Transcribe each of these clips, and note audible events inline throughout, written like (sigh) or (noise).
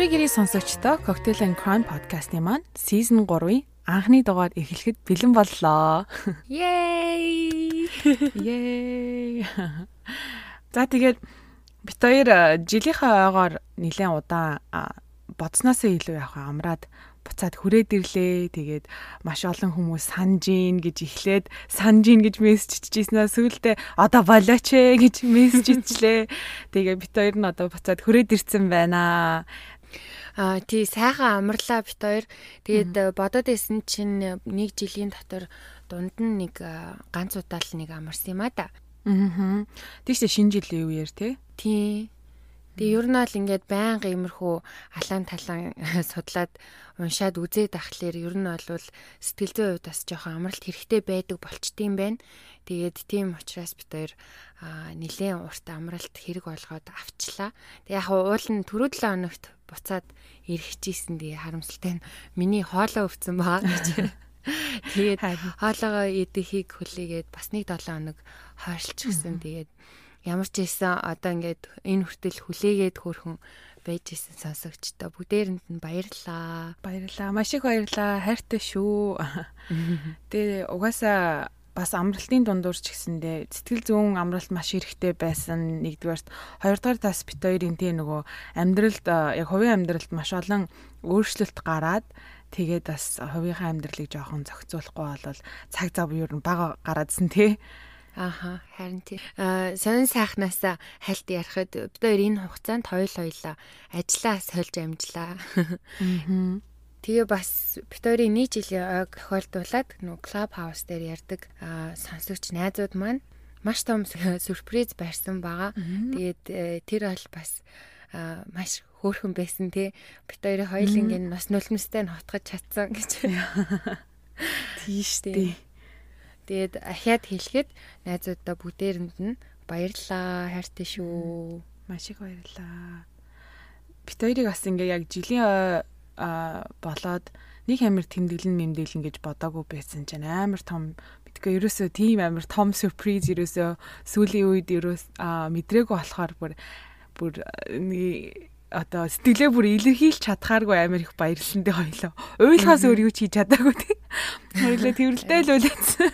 Амрыг гэрээ сонсогчдоо Cocktail and Crime podcast-ны маань season 3-ын анхны дугаар эхлэхэд бэлэн боллоо. (laughs) Yay! (laughs) Yay! (laughs) За тэгээд бит хоёр жилийнхээ ойгоор нэлээд удаан бодсноосоо илүү яг амраад буцаад хүрээд ирлээ. Тэгээд маш олон хүмүүс санжин гэж эхлээд санжин гэж мессеж ичижсэн сүүлдээ одоо болооч ээ гэж мессеж ичлээ. Тэгээ бит хоёр нь одоо буцаад хүрээд ирсэн байна. Аа тий сайхан амарлаа бит хоёр. Тэгээд бодоод исэн чинь нэг жилийн дотор дунд нь нэг ганц удаал нэг амарсан юм а да. Аа. Тийш шинэ жилийн үеэр тий. Тий. Тэгээ ер нь бол ингээд байнга иймэрхүү алаан талан (laughs) судлаад уншаад үзээд ахлаэр ер нь бол сэтгэл зүйн хувьд бас жоохон амралт хэрэгтэй байдаг болчтiin байна. Тэгээд тийм учраас бид хоёр нэлээд урт амралт хэрэг болгоод авчлаа. Тэг яг уул нь түрүү 7 хоногт буцаад эргэжсэн тэгээ харамсалтай нь миний хоолоо өвцөн байгаа гэж. (laughs) Тэгээд хоолоогоо идэхийг хүлээгээд бас нэг 7 хоног хойшлчихсан. Тэгээд ямар ч ийсэн одоо ингээд энэ хүртэл хүлээгээд хөөрхөн байж исэн сонсогчдоо бүгдээрэнд нь баярлаа. Баярлаа. Маш их баярлаа. Хайртай шүү. (laughs) Тэгээ угаасаа бас амралтын дундуур ч гэсэндээ сэтгэл зүйн амралт маш хэрэгтэй байсан нэгдүгээрт хоёрдугаар тас бит хоёрын тий нөгөө амьдралд яг хувийн амьдралд маш олон өөрчлөлт гараад тэгээд бас хувийнхаа амьдралыг жоохон зохицуулахгүй болол цаг зав юу н бага гараадсэн тий Ааха харин тий. Аа сонин сайхнаас хальт ярахад бид хоёр энэ хугацаанд хоёул хоёлаа ажиллаа сольж амжлаа. Аа Тэгээ бас хоёрын нийт жилийн ойг тохиолдуулаад нөө клуб хаус дээр ярддаг сонсогч найзууд маань маш том сюрприз барьсан байгаа. Тэгээд э, тэр бол бас маш хөөрхөн байсан тий. Бид хоёрын хоёулынгийн нас нулимстай нь хотгож чадсан гэж. (laughs) Тийш тий. Тэгээд ахаад хэлэхэд найзуудаа бүгдээрэнд нь баярлаа, хайртай шүү. Маш их баярлаа. Бид хоёрыг бас ингээ яг жилийн болоод нэг амир тэмдэглэн мэмдэглэн гэж бодоагүй байсан чинь амар том мэдгүй ерөөсөө тийм амар том сюрприз ерөөсөө сүүлийн үед ерөөс мэдрээгүй болохоор бүр бүр нэг одоо сэтгэлээ бүр илэрхийлж чадхааргүй амар их баярлсан дээ хоёлоо. Уйлахаас өөр юу ч хийж чадаагүй тий. Хоёлоо тэрвэлтэй л үлээсэн.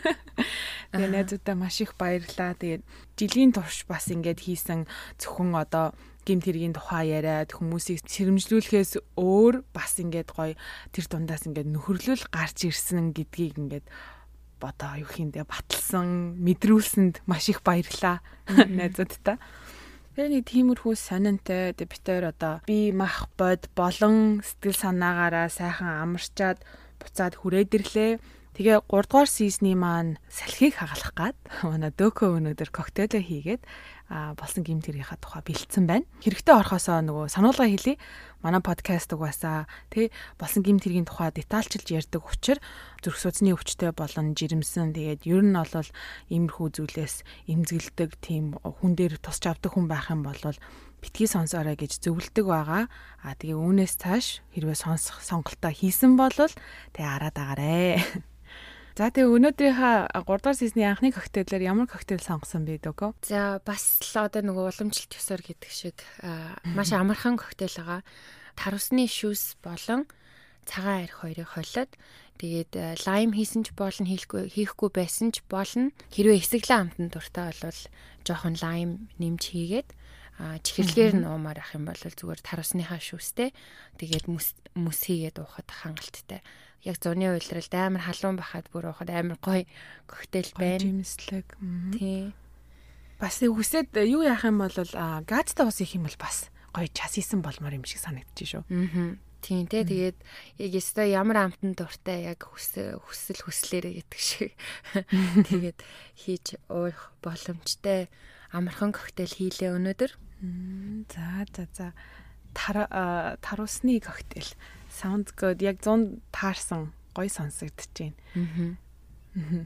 Тэгээ найзуудаа маш их баярлаа. Тэгээд жилийн турш бас ингээд хийсэн зөвхөн одоо гимт хэргийн тухай яриад хүмүүсийг сэрэмжлүүлэхээс өөр бас ингээд гоё тэр дундаас ингээд нөхөрлөл гарч ирсэн гэдгийг ингээд бодоо юу хийндэ баталсан мэдрүүлсэнд маш их баярлаа найзуудтай. Тэгээ нэг тиймэрхүү сонинтой тэг хоёр одоо би мах бод болон сэтгэл санаагаараа сайхан амарчаад буцаад хүрээд ирлээ. Тэгээ 3 дугаар сизний маань салхийг хагалах гад манай дөкө өнөөдөр коктейлээ хийгээд болсон гимтэрийнхаа тухай бэлдсэн байна. Хэрэгтэй орхосоо нөгөө сануулга хэлье. Манай подкаст угаасаа тий болсон гимтэргийн тухай детальчилж ярьдаг учраас зүрх судасны өвчтэй болон жирэмсэн тэгээд ер нь бол иймэрхүү зүйлээс эмзэглдэг тийм хүн дээр тусч авдаг хүн байх юм бол битгий сонсоорой гэж зөвлөдөг байгаа. А тэгээ үүнээс цааш хэрвээ сонсох сонголтоо хийсэн бол тэгээ араад агараа. (laughs) За тэгээ өнөөдрийнхаа 3 дугаар сизний анхны коктейлээр ямар коктейл сонгосон бэ дөгөө? За бас л одоо нөгөө уламжлалт ёсоор гэдэг шиг маш амархан коктейл байгаа. Тар усны шүүс болон цагаан арх хоёрыг холиод тэгээд лайм хийсэн ч болно хийхгүй хийхгүй байсан ч болно. Хэрвээ эсэглэн амтан дуртай бол жоохон лайм нэмж хийгээд а чихэрлэгээр нуумаар ах юм бол зүгээр тар усныхаа шүүстэй тэгээд мөс мөс хийгээд уухад хангалттай яг зуны уйлралд амар халуун бахад бүр уухад амар гоё коктейл байна. Жимслэг. Тий. Бас үсээд юу яах юм бол газтай ус их юм бол бас гоё час исэн болмоор юм шиг санагдчих шүү. Аа. Тийм тий тэгээд яг өстой ямар амтан дуртай яг хүсэл хүслээрээ гэдэг шиг (laughs) тэгээд хийж уух боломжтой амархан коктейл хийлээ өнөөдөр. За за за тар тарусны коктейл sounds good. Яг 100 таарсан гоё сонсогдож байна. Аа.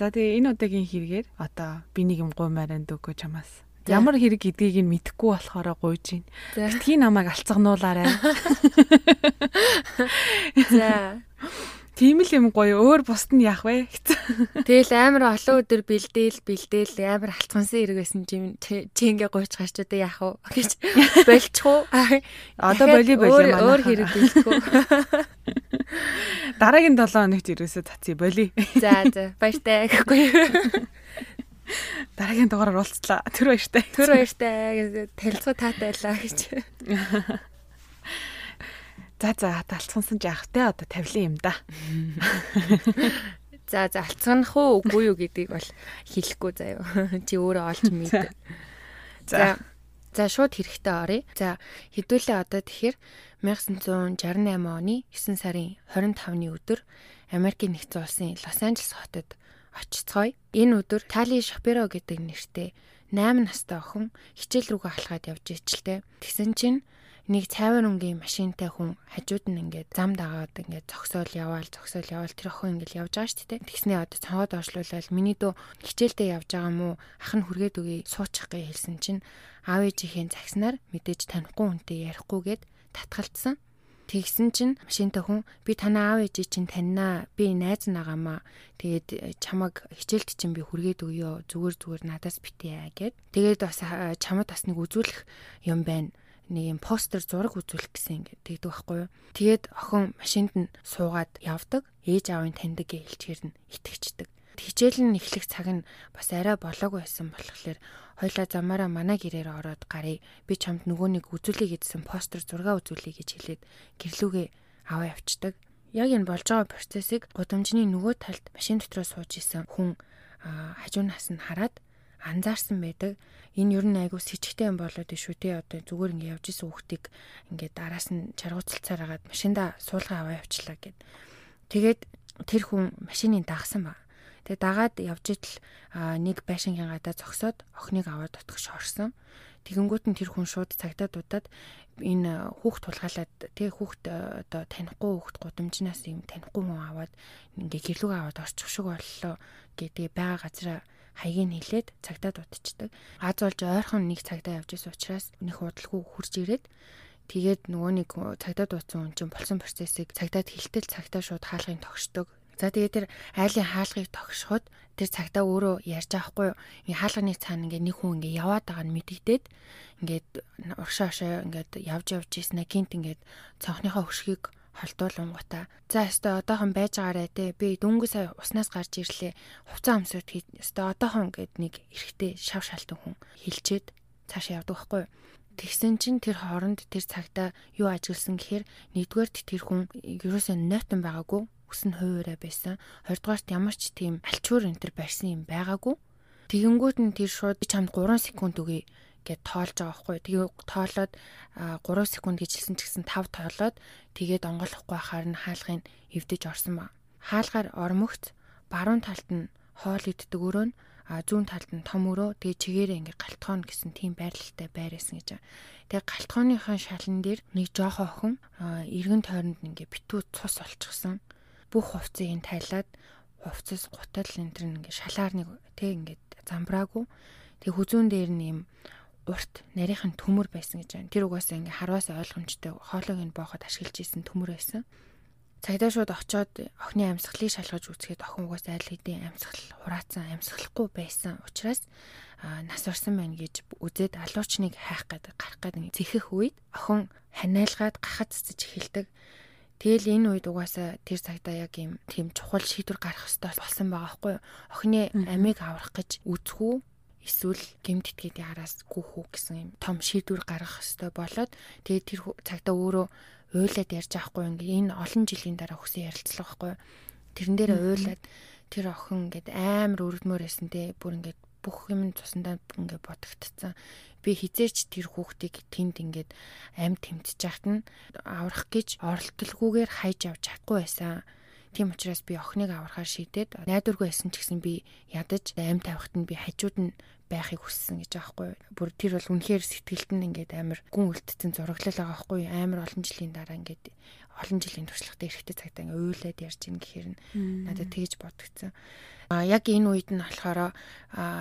За тэгээ энэ удаагийн хэрэгээр одоо би нэг юм гуймаар энэ дөгөө чамаас. Ямар хэрэг гэдгийг нь мэдэхгүй болохоор гуйж байна. Битгий намайг алцгануулаарай. (laughs) (laughs) За. Тийм л юм гоё өөр бусд нь яах вэ? (laughs) Тэгэл амар олон өдөр бэлдээл бэлдээл амар алцгансан хэрэг байсан чи чи ингээ гойч гарч одоо яах вэ гэж (laughs) болчих уу? Одоо боли боли манай. Өөр хэрэг бэлдэх үү? (laughs) Дараагийн 7 хоногт ерөөсөө цацъя боли. За за баяртай гэхгүй. Дараагийн дугаараар уулзлаа. Тэр баяртай. Тэр баяртай. Танилцуу таатай байлаа гэж. За за алцгансан жаах те одоо тавилын юм да. За за алцганах уу үгүй юу гэдгийг бол хэлэхгүй заяа. (laughs) Чи өөрөө олж мэд. За за шууд хэрэгтэй оръё. За хэдүүлээ одоо тэгэхээр 1968 оны 9 сарын 25-ны өдөр Америкийн нэгдсэн улсын Лос Анжелес хотод очицгоё. Энэ өдөр Тали Шапиро гэдэг нэртэй 8 настай охин хичээл рүүгээ алхаад явж ижилтэй. Тэгсэн чинь нэг цайвар өнгийн машинтай хүн хажууд нь ингээд зам дагаад ингээд зогсоол яваал зогсоол яваал тэр охин ингээд явж байгаа шүү дээ. Тэгснээ одоо цонгод оршлуулаад миний дөө хичээлдээ явж байгаа мó ах нь хүргээд үгүй суучих гэж хэлсэн чинь аав ээжийнхээ загснаар мэдээж танихгүй хүнтэй ярихгүйгээд татгалцсан. Тэгсэн чинь машинтай хүн би танаа аав ээжийг чинь таньнаа. Би найз нагаамаа. Тэгээд чамаг хичээлд чинь би хүргээд өгөө. Зүгээр зүгээр надаас битээ гэд. Тэгээд бас чамд бас нэг үзүүлэх юм байна нэг юм постэр зураг үзүүлэх гэсэн ингээд тэгдэг байхгүй юу. Тэгээд охин машинд нь суугаад явдаг. Ээж аавын таньдаг гэж хэлчихээр нь итгэждэг. Хичээл нь эхлэх цаг нь бас арай болоог байсан болохоор хоёлаа замаараа манай гэрээр ороод гарыг би чамд нөгөө нэг үзүүлэе гэдсэн постэр зураг үзүүлэе гэж хэлээд гэрлүүгээ аваа явцдаг. Яг энэ болж байгаа процессыг гудамжны нөгөө талд машин дотроо сууж исэн хүн хажуунаас нь хараад анзаарсан байдаг. Энэ ер нь айгу с ิจ гтэй юм болоод шүү дээ. Одоо зүгээр ингээ явж исэн хүүхдийг ингээ араас нь чаргууцалцаар агаад машинда суулгаа аваа явчлаа гэд. Тэгээд тэр хүн машиныг дагсан ба. Тэгээд дагаад явж идэл нэг байшингийн гадаа зогсоод охиныг аваад утгах шорсон. Тэгэнгүүт нь тэр хүн шууд цагтаа дуудаад энэ хүүхд тулгаалаад тэг хүүхд одоо танихгүй хүүхд гудамжнаас юм танихгүй хүн аваад ингээ гэрлүүг аваад орчих шиг боллоо гэдэг байгаа газараа хаягийг хилээд цагтаа дутчихдаг. Аз болж ойрхон нэг цагтаа явж исэн учраас нөх худалгүй хурж ирээд тэгээд нөгөө нэг цагтаа дутсан хүн чинь болсон процессыг цагтаад хилтэл цагтаа шууд хаалгыг тогшдог. За тэгээд тэр айлын хаалгыг тогшоход тэр цагтаа өөрөө ярьж байгаа хгүй юу. Ингээ хаалганы цаана ингээ нэг хүн ингээ яваад байгаа нь мэдэгдээд ингээд уршаа уршаа ингээд явж явж ийснэ гинт ингээд цонхныхоо хөшгийг холдуулангуудаа за өстой одоохон байж байгаарэ те. Би дөнгөж сая уснаас гарч ирлээ. Хувцас амсууд өстой одоохон гэд нэг эрэхтэй шав шалтан хүн хилчээд цааш явдаг байхгүй Тэгсэн чинь тэр хооронд тэр цагта юу ажигласан гэхээр нэгдүгээрт тэр хүн ерөөсөө нойтон байгаагүй өснө хуваараа байсан. Хоёрдугаарт ямар ч тийм альчуур энэ төр барьсан юм байгаагүй. Тэгэнгүүт нь тэр шууд чамд 3 секунд өгье гэд тоолж байгаа байхгүй. Тэгээ тоолоод 3 секунд гэж хэлсэн ч гэсэн 5 тоолоод тэгээд онгойлохгүй байхаар нь хаалгыг эвдэж орсон ба. Хаалгаар ормогц баруун талд нь хоол иддэг өрөө нь зүүн талд нь том өрөө тэгээ чигээрээ ингээ галтгоон гэсэн тийм байрлалтай байрсан гэж. Тэгээ галтгооныхаа шалан дээр нэг жоохоо охин эргэн тойронд ингээ битүү цус олчихсан. Бүх хувцсыг нь тайлаад хувцас гутал энэ төр ингээ шалаар нэг тэг ингээ замбраагүй. Тэг хүзүүн дээр нь юм урт нарийнх нь төмөр байсан гэж байна. Тэр угаасаа ингээ харваас ойлгомжтой хоолойг нь бооход ашиглаж исэн төмөр байсан. Цагдаа шууд очоод охины амьсгалыг шалгаж үзэхэд охин угаасаа айл хэдийн амьсгал хураацсан амьсгалахгүй байсан учраас нас орсон байна гэж үзээд алуучныг хайх гэдэг гарах гэдэг зэхэх үед охин ханиалгаад гахад цэцэж эхэлдэг. Тэгэл энэ үед угаасаа тэр цагтаа яг юм тийм чухал шийдвэр гарах хэрэгтэй болсон байгаа байхгүй юу? Охины амийг аврах гэж үзэхүү эсвэл гемт итгэдэг араас гүхүү гэсэн юм том шийдвэр гаргах хэрэгтэй болоод тэгээд тэр цагтаа өөрөө уйлаад ярьж байхгүй ингээ энэ олон жилийн дараа хүсэн ярилцлага байхгүй тэрэн дээр уйлаад тэр охин ингээд амар өргөдмөр байсан те. Бүр ингээд бүх юм цусандаа ингээ бодогдцсан би хизээч тэр хүүхдийг тэнд ингээд амь тэмцэж яхад нь аврах гэж оролдолгүйгээр хайж авч чадахгүй байсан Тийм учраас би охиныг аврахаар шийдээд найдваргүй байсан ч гэсэн би ядаж амь тавихт нь би хажууд нь байхыг хүссэн гэж байхгүй. Бүр тэр бол үнэхээр сэтгэлд нь ингээд амар гүн үлдсэн зураглал байгаа байхгүй. Амар олон жилийн дараа ингээд олон жилийн туршлагатай эрэхтэй цагтаа ингээд уйлаад ярьж ийн гэхээр надад тэгж бодогдсон. А яг энэ үед нь болохоор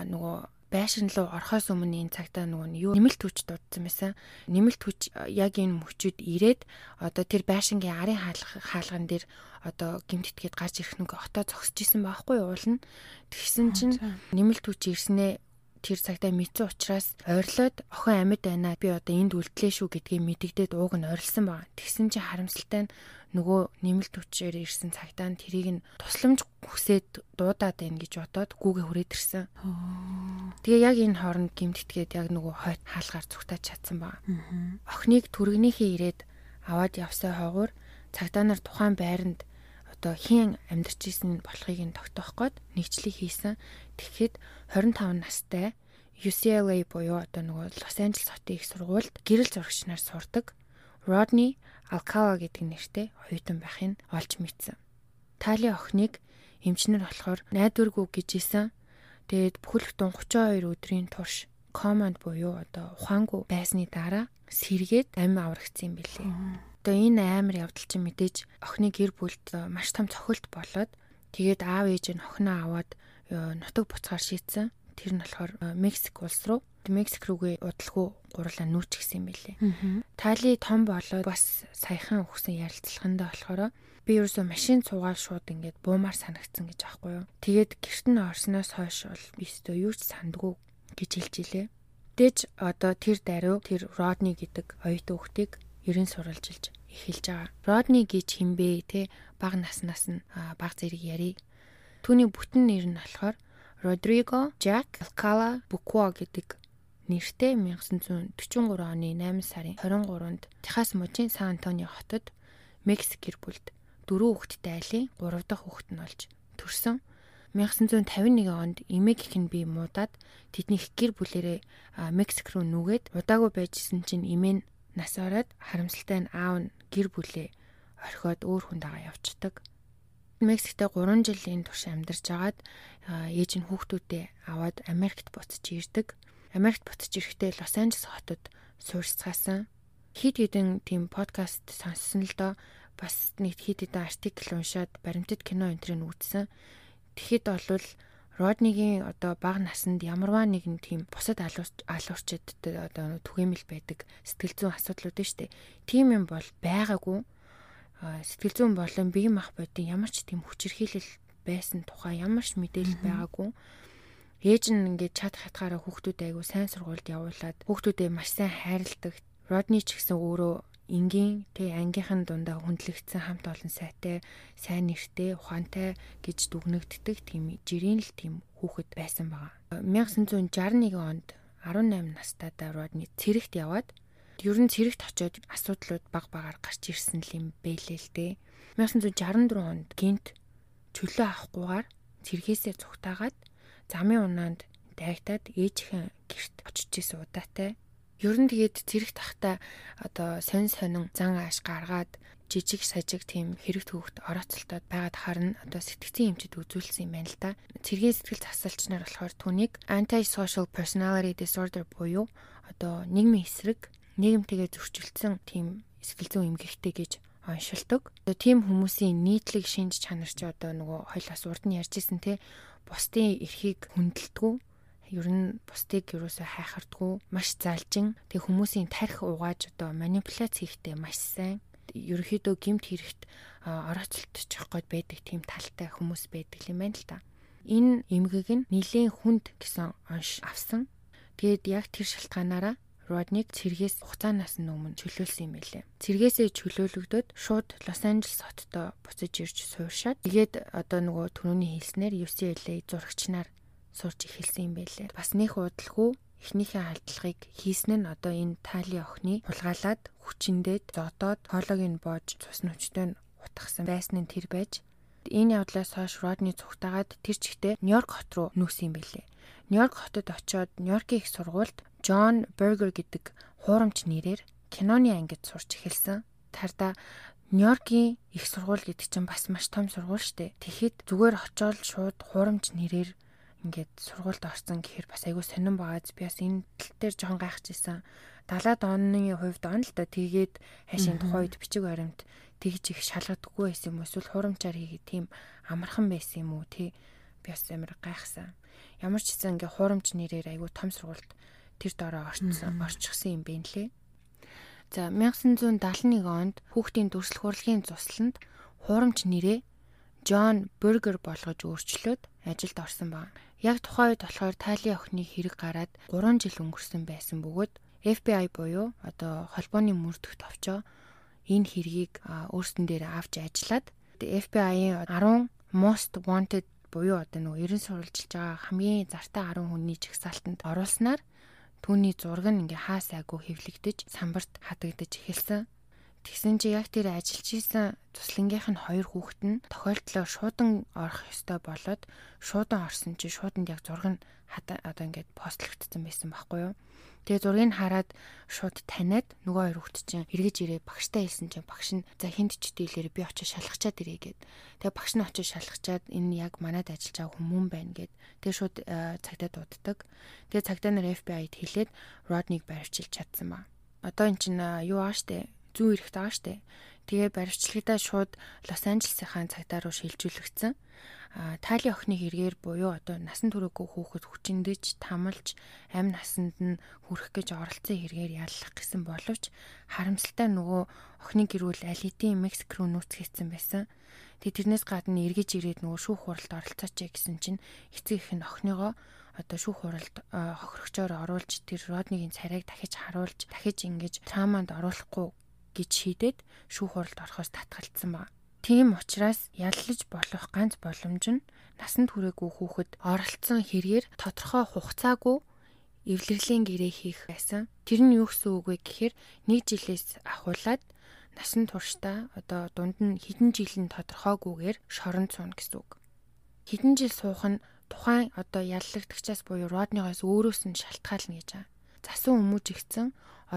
нөгөө байшин руу орохоос өмнө энэ цагтаа нөгөө нь юу нэмэлт хүч дуудсан байсан. Нэмэлт хүч яг энэ мөчөд ирээд одоо тэр байшингийн арын хаалган дээр одоо гимтэтгээд гарч ирэх нүг отоо зогсож исэн байхгүй уулна. Тэгсэн чинь нэмэлт хүч ирснээ тэр цагтаа мэдсэн учраас ойрлоод охин амьд байна. Би одоо энд үлдлээ шүү гэдгийг мэдэгдээд ууг нь ойрлсон байна. Тэгсэн чинь харамсалтай нь нөгөө нэмэлт хүчээр ирсэн цагтаа тэрийг нь тусламж хүсээд дуудаад байна гэж бодоод гүүгээ хүрээд ирсэн. Тэгээ яг энэ хооронд гимтэтгээд яг нөгөө хойт хаалгаар зүгтаж чадсан ба. Охиныг түргнийхээ ирээд аваад явсаа хойгоор цагдаа нар тухайн байранд одоо хин амьдарч исэн болохыг нь тогтоох гээд нэгчлэг хийсэн. Тэгэхэд 25 настай UCLA буюу одоо нөгөө Лос Анжелес хотын их сургуульд гэрэл зурагч нар сурдаг Rodney Alcala гэдэг нэртэй оюутан байхыг олж мэдсэн. Тали охиныг эмчнэр болохоор найдваргүй гэж исэн. Тэгээд бүхэлдэн 32 өдрийн турш команд буюу одоо ухаангүй байсны дараа сэргээд амь аврагдсан юм билээ. Одоо энэ амар явдал чинь мэдээж охины гэр бүлд маш том цохилт болоод тэгээд аав ээж нь охиноо аваад нутаг буцаар шийдсэн. Тэр нь болохоор Мексик улс руу Мексик руугээ удалгүй гурлаа нүүч гисэн юм билээ. Тали том болоод бас саяхан өгсөн ярилцлаганда болохоор би ерөөсөө машин цугаал шууд ингээд буумаар санагдсан гэж аахгүй юу. Тэгээд гэрт нь орсноос хойш бол би өстөө юу ч сандгүй гэж хэлж илээ. Дэж одоо тэр даруй тэр Родни гэдэг оюутан хүүхдийг ерэн суралжилж эхэлж байгаа. Родни гэж химбэ те баг наснаас нь баг зэрэг ярий. Түүний бүтэн нэр нь болохоор Родриго Жак Алкала Буква гэдэг нэртэй 1943 оны 8 сарын 23-нд Техас мужийн Сан Антонио хотод Мексик гэр бүлд дөрөв хүүхэдтэй айлын 3 дахь хүүхэд нь болж төрсөн. 1951 онд эмээг их нь би муудаад тэдний гэр бүлэрээ Мексик руу нүгээд удаагүй байжсэн чинь эмээ нь нас ороод харамсалтай нь аав нь гэр бүлээ орхиод өөр хүн дагаа явцдаг. Мексикт 3 жилийн турш амьдарч агаад ээж нь хүүхдүүдээ аваад Америкт буцаж ирдэг. Америкт буцаж ирэхдээ Лос Анжелес хотод суурьцгаасан. Хит хитэн тийм подкаст сонссон л доо бас нэг хит хитэн артикл уншаад баримтат кино энтрийг үзсэн. Тэгэхэд болвол Роднигийн одоо бага наснд ямарваа нэгэн тийм бусад алуурчид одоо түгээмэл байдаг сэтгэл зүйн асуудлууд нь штэ. Тийм юм бол байгаагүй. Сэтгэл зүйн болон бие мах бодийн ямар ч тийм хүчирхийлэл байсан тухай ямар ч мэдээлэл байгаагүй. Ээж нь ингээд чад хатгаараа хүүхдүүд айгу сайн сургуульд явуулаад хүүхдүүдээ маш сайн хайрладаг. Родни ч гэсэн өөрөө энгийн тэг ангийнхан дундаа хүндлэгдсэн хамт олон сайтай сайн нэртэй ухаантай гэж дүгнэгддэг тийм жирийн л тийм хүүхэд байсан байгаа. 1961 онд 18 настай Родни цэрэгт яваад ер нь цэрэгт очиод асуудлууд баг багаар гарч ирсэн юм бэлээ л дээ. 1964 онд гинт чөлөө авахгүйгээр цэргээсээ цугтаагаад замын унаанд дайгтаад ээжийнхэн гэрт очиж исэн удаатай Ер нь тэгээд зэрэг тахта одоо сонь сонин зан ааш гаргаад жижиг сажиг тийм хэрэг төвөгт орооцолтоод байгаад харна одоо сэтгцийн эмчид үзүүлсэн юм байна л да. Цэргийн сэтгэл засалч нар болохоор түүнийг anti-social personality disorder буюу одоо нийгмийн эсрэг нийгэмтэйгээ зөрчилдсөн тийм сэтгэл зүйн эмгэгтэй гэж оншилдог. Тийм хүмүүсийн нийтлэг шинж чанар чи одоо нөгөө хоёлаас урд нь ярьжсэн те бусдын эрхийг хүндэлдэг ер нь бусдыг юусоо хайхардгүй маш залжин тэг хүмүүсийн тарих угааж одоо манипуляц хийхдээ маш сайн ерөөхдөө гимт хэрэгт орооцолтчих гээд байдаг тийм талтай хүмүүс байдаг юм байна л та. Энэ эмгэг нь нилийн хүнд гэсэн онш авсан. Тэгэд яг тэр шалтгаанаараа Родник цэргээс хугацаанаас өмнө чөлөөлсөн юм байлээ. Цэргээсээ чөлөөлөгдөд шууд Лос Анжелес хотод буцаж ирж сууршаад тэгээд одоо нөгөө түрүүний хэлснээр UCLA зурагч нар сурч эхэлсэн юм байлээ. Бас нэх удалгүй эхнийхээ халдлагыг хийсэн нь одоо энэ таали охины хулгайлаад хүчиндээд зодоод хоолойг нь боож цус нүчтэй нь утгасан байсан нь тэр байж энэ явдлаас хойш Родни цугтаагаад тэр чигтээ Нью-Йорк хот руу нүүсэн юм байлээ. Нью-Йорк хотод очиод Нью-Йоркийн их сургуульд Джон Бергер гэдэг хуурамч нэрээр киноны ангид сурч эхэлсэн. Тарда Нью-Йоркийн их сургууль гэдэг чинь бас маш том сургууль штэ. Тэгэхэд зүгээр очиод шууд хуурамч нэрээр ингээд сургуульд орсон гэхээр бас айгүй сонирн байгааз би бас энэ тал дээр жоохон гайхажсэн. 70-аад оны хувьд он л да тэгээд хайшийн тухайд бичиг баримт тэгж их шалгадаггүй байсан юм уу эсвэл хурамчаар хийгээд тийм амархан байсан юм уу тий би бас амар гайхсан. Ямар ч гэсэн ингээ хуурамч нэрээр айгүй том сургуульд тэр дороо орчсон орчихсан юм бэ нэлээ. За 1971 онд хүүхдийн дүрслэх урлагийн тусланд хуурамч нэрээ Джон Бергер болгож өөрчлөөд ажилд орсон баг. Яг тухайн үед болохоор Тали охины хэрэг гараад 3 жил өнгөрсөн байсан бөгөөд FBI буюу одоо холбооны мөрдөх товчоо энэ хэргийг өөрсдөн дээр авч ажиллаад FBI-ийн 10 most wanted буюу одоо нөгөө 90 сурвалжилж байгаа хамгийн зартай 10 хүний жагсаалтанд оруулснаар түүний зураг нь ингээ хаа сайгүй хэвлэгдэж самбарт хадагдаж эхэлсэн. Тэгсэн чи яг тэр ажиллаж исэн туслангийнх нь хоёр хүүхэд нь тохиолдлоор шуудан орох ёстой болоод шуудан орсон чи шууданд яг зураг нь одоо ингээд постлогдсон байсан байхгүй юу? Тэгээ зургийг хараад шууд таниад нөгөө хоёр хүүхэд чинь эргэж ирээ багштай хэлсэн чинь багш нь за хинт ч дийлэр би очиж шалгачаад ирээ гэд. Тэгээ багш нь очиж шалгачаад энэ яг манад ажиллаж байгаа хүмүүн байна гэд. Тэгээ шууд э, цагтаа дууддаг. Тэгээ цагтаа нар FBI-д хэлээд Родниг барьчилж чадсан ба. Одоо эн чинь э, юу аа штэ зүүн эрэхт байгаа штэ. Тэгээ баримтчлагтаа шууд Лос Анжелесийн цагдаа руу шилжүүлэгдсэн. А Тали охины хэрэгээр буюу одоо насан туршаагүй хүүхэд хүчиндэж, тамалж, амь насанд нь хүрэх гэж оролцсон хэрэгээр яллах гэсэн боловч харамсалтай нөгөө охины гэрүүл алитийн Мексик руу нүүцгээсэн байсан. Тэгээ тэрнээс гадна эргэж ирээд нөгөө шүүх хуралд оролцооч гэсэн чинь эцэг их нь охиныгоо одоо шүүх хуралд хохирогчоор оруулж тэр Роднигийн царайг дахиж харуулж дахиж ингэж трааманд оруулахгүй гэж шийдээд шүүх хуралд орохоос татгалцсан баг. Тийм учраас яллаж болох ганц боломж нь насанд хүрээгүй хүүхэд оролцсон хэрэгээр тодорхой хугацаагүй эвлэрлийн гэрээ хийх байсан. Тэр нь юу гэсэн үг вэ гэхээр нэг жилээс ахуулаад насан туршдаа одоо дунд нь хэдэн жил нь тодорхойгүйгээр шоронд сууна гэсэн үг. Хэдэн жил суух нь тухайн одоо яллагдагчаас буюу родныгоос өөрөөс нь шалтгаална гэж байгаа. Засан өмөж игцэн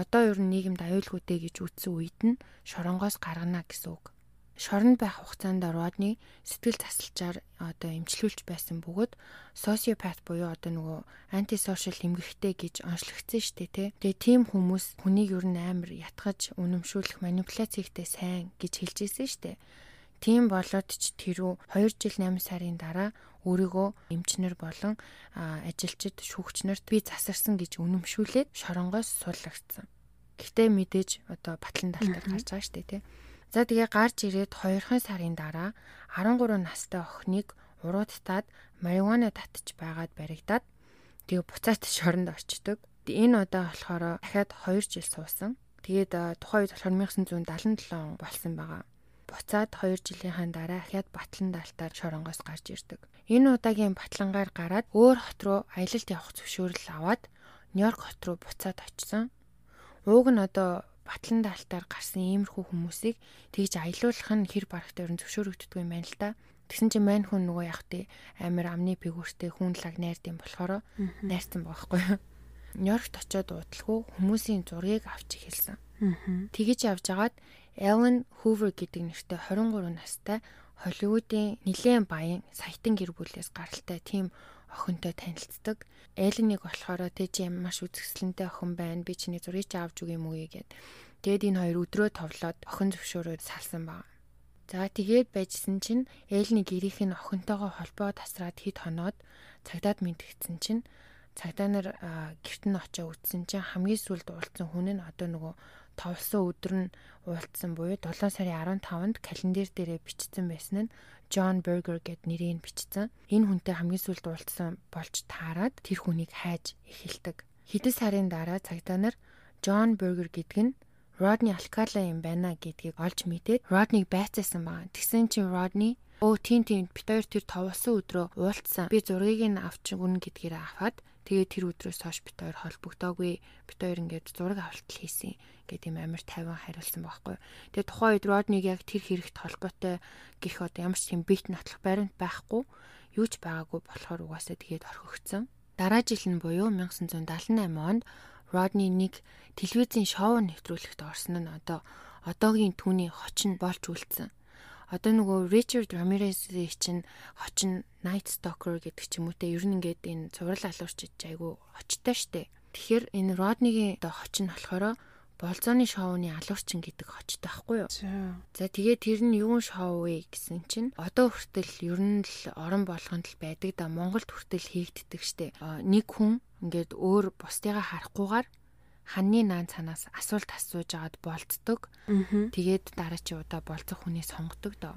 одоо ер нь нийгэмд аюулгүйтэй гэж үзсэн үед нь шоронгоос гаргана гэсэн үг. Шоронд байх хугацаанд Родни сэтгэл засалчаар одоо эмчлүүлж байсан бөгөөд социопат буюу одоо нөгөө антисошиал эмгэгтэй гэж онцлогдсон шүү дээ тий. Тэгээ тийм хүмүүс хүнийг ер нь амар ятгаж үнэмшүүлэх манипуляц хийхтэй сайн гэж хэлж ирсэн шүү дээ. Тийм болоод ч тэрүү 2 жил 8 сарын дараа өөрийгөө эмчнэр болон ажилчид шүүгчнэрт би засарсан гэж үнэмшүүлээд шоронгоос суулгагдсан. Гэхдээ мэдээж одоо батлан талтар гарч байгаа шүү дээ тий. За тэгээ гарч ирээд 2хан сарын дараа 13 настай охиныг уруудтаад марихуана татж байгаад баригдаад тэгээ буцаат шоронд очдөг. Энэ удаа болохоор дахиад 2 жил суусан. Тэгээд тухайн үед болохоор 1977 болсон байгаа буцаад 2 жилийн дараа ахяад батлан даалтаар шоронгоос гарч ирдэг. Энэ удаагийн батлангаар гараад өөр хот руу аялалд явах зөвшөөрөл аваад Нью-Йорк хот руу буцаад очсон. Ууг нь одоо батлан даалтаар гарсан иймэрхүү хүмүүсийг тэгж аялуулах нь хэр барахтай өрн зөвшөөрөгддөг юм байна л да. Тэгсэн чинь мань хүн нөгөө явах тий амир амны пигүүртэй хүн лаг найрдсан болохоор найрсан байхгүй юу. Нью-Йоркт очиод уудлахуу хүмүүсийн зургийг авч эхэлсэн. Тэгэж явж агаад Ellen Hoover гэдэг нэртэй 23 настай Холливуудын нэлээд баян саятан гэр бүлээс гаралтай тийм охинтой танилцдаг. Элленийг болохоор тэ чи маш үзэсгэлэнтэй охин байна. Би чиний зургийг ч авч үгүй юм уу гэгээд. Тэгэд энэ хоёр өдрөө товлоод охин зөвшөөрөөд салсан баг. За тэгээд байжсэн чинь Эллений гэрийнх нь охинтойгоо холбоо тасраад хэд хоноод цагдаад мэдгдсэн чинь цагдаа нар гэрт нь очиж үзсэн чинь хамгийн сүүлд уулзсан хүн нь одоо нөгөө товлсон өдөр нь уулзсан буюу 7 сарын 15-нд календар дээрээ бичсэн байсан нь John Berger гэд нэрийг бичсэн. Энэ хүнтэй хамгийн сүүлд уулзсан болж таарад тэр хүнийг хайж эхэлдэг. Хэдэн сарын дараа цагдаа нар John Berger гэдэг нь Rodney Alcala юм байна гэдгийг олж мэдээд Rodney байцаасан байна. Тэгсэн чинь Rodney өө тийм тийм бит хоёр тэр товлсон өдрөө уулзсан. Би зургийг нь авч өгнө гэдгээрээ аваад тэгээ тэр өдрөөс хойш бит хоёр холбогдоогүй. Бит хоёр ингээд зураг авалтал хийсэн гэдэг юм амар тайван хариулсан байхгүй. Тэгээ тухайн үед Родниг яг тэр хэрэгт холбоотой гих одоо ямар ч тийм бит нотлох баримт байхгүй юу ч байгаагүй болохоор угаасаа тэгээд орхигдсон. Дараа жил нь буюу 1978 онд Родни нэг телевизийн шоу нэвтрүүлэгт орсон нь одоо одоогийн түүний хочин болж үлдсэн. Одоо нөгөө Ричард Рамиресийн чинь хочин Night Stalker гэдэг ч юм уу те ер нь ингээд энэ цуврал алуурчиж айгу очтой штэ. Тэгэхээр энэ Роднигийн одоо хочин болохоор болзооны шоуны алуурчин гэдэг хочтой байхгүй юу. За тэгээд тэр нь юун шоу вэ гэсэн чинь одоо хүртэл ер нь л орон болгонд л байдаг да Монголд хүртэл хийгддэг штэ. Нэг хүн ингээд өөр бусдыгаа харахгүйгээр ханны наан цанаас асуулт асууж агаад болцдог. Тэгээд дараачийн удаа болцох хүнээ сонгодог доо.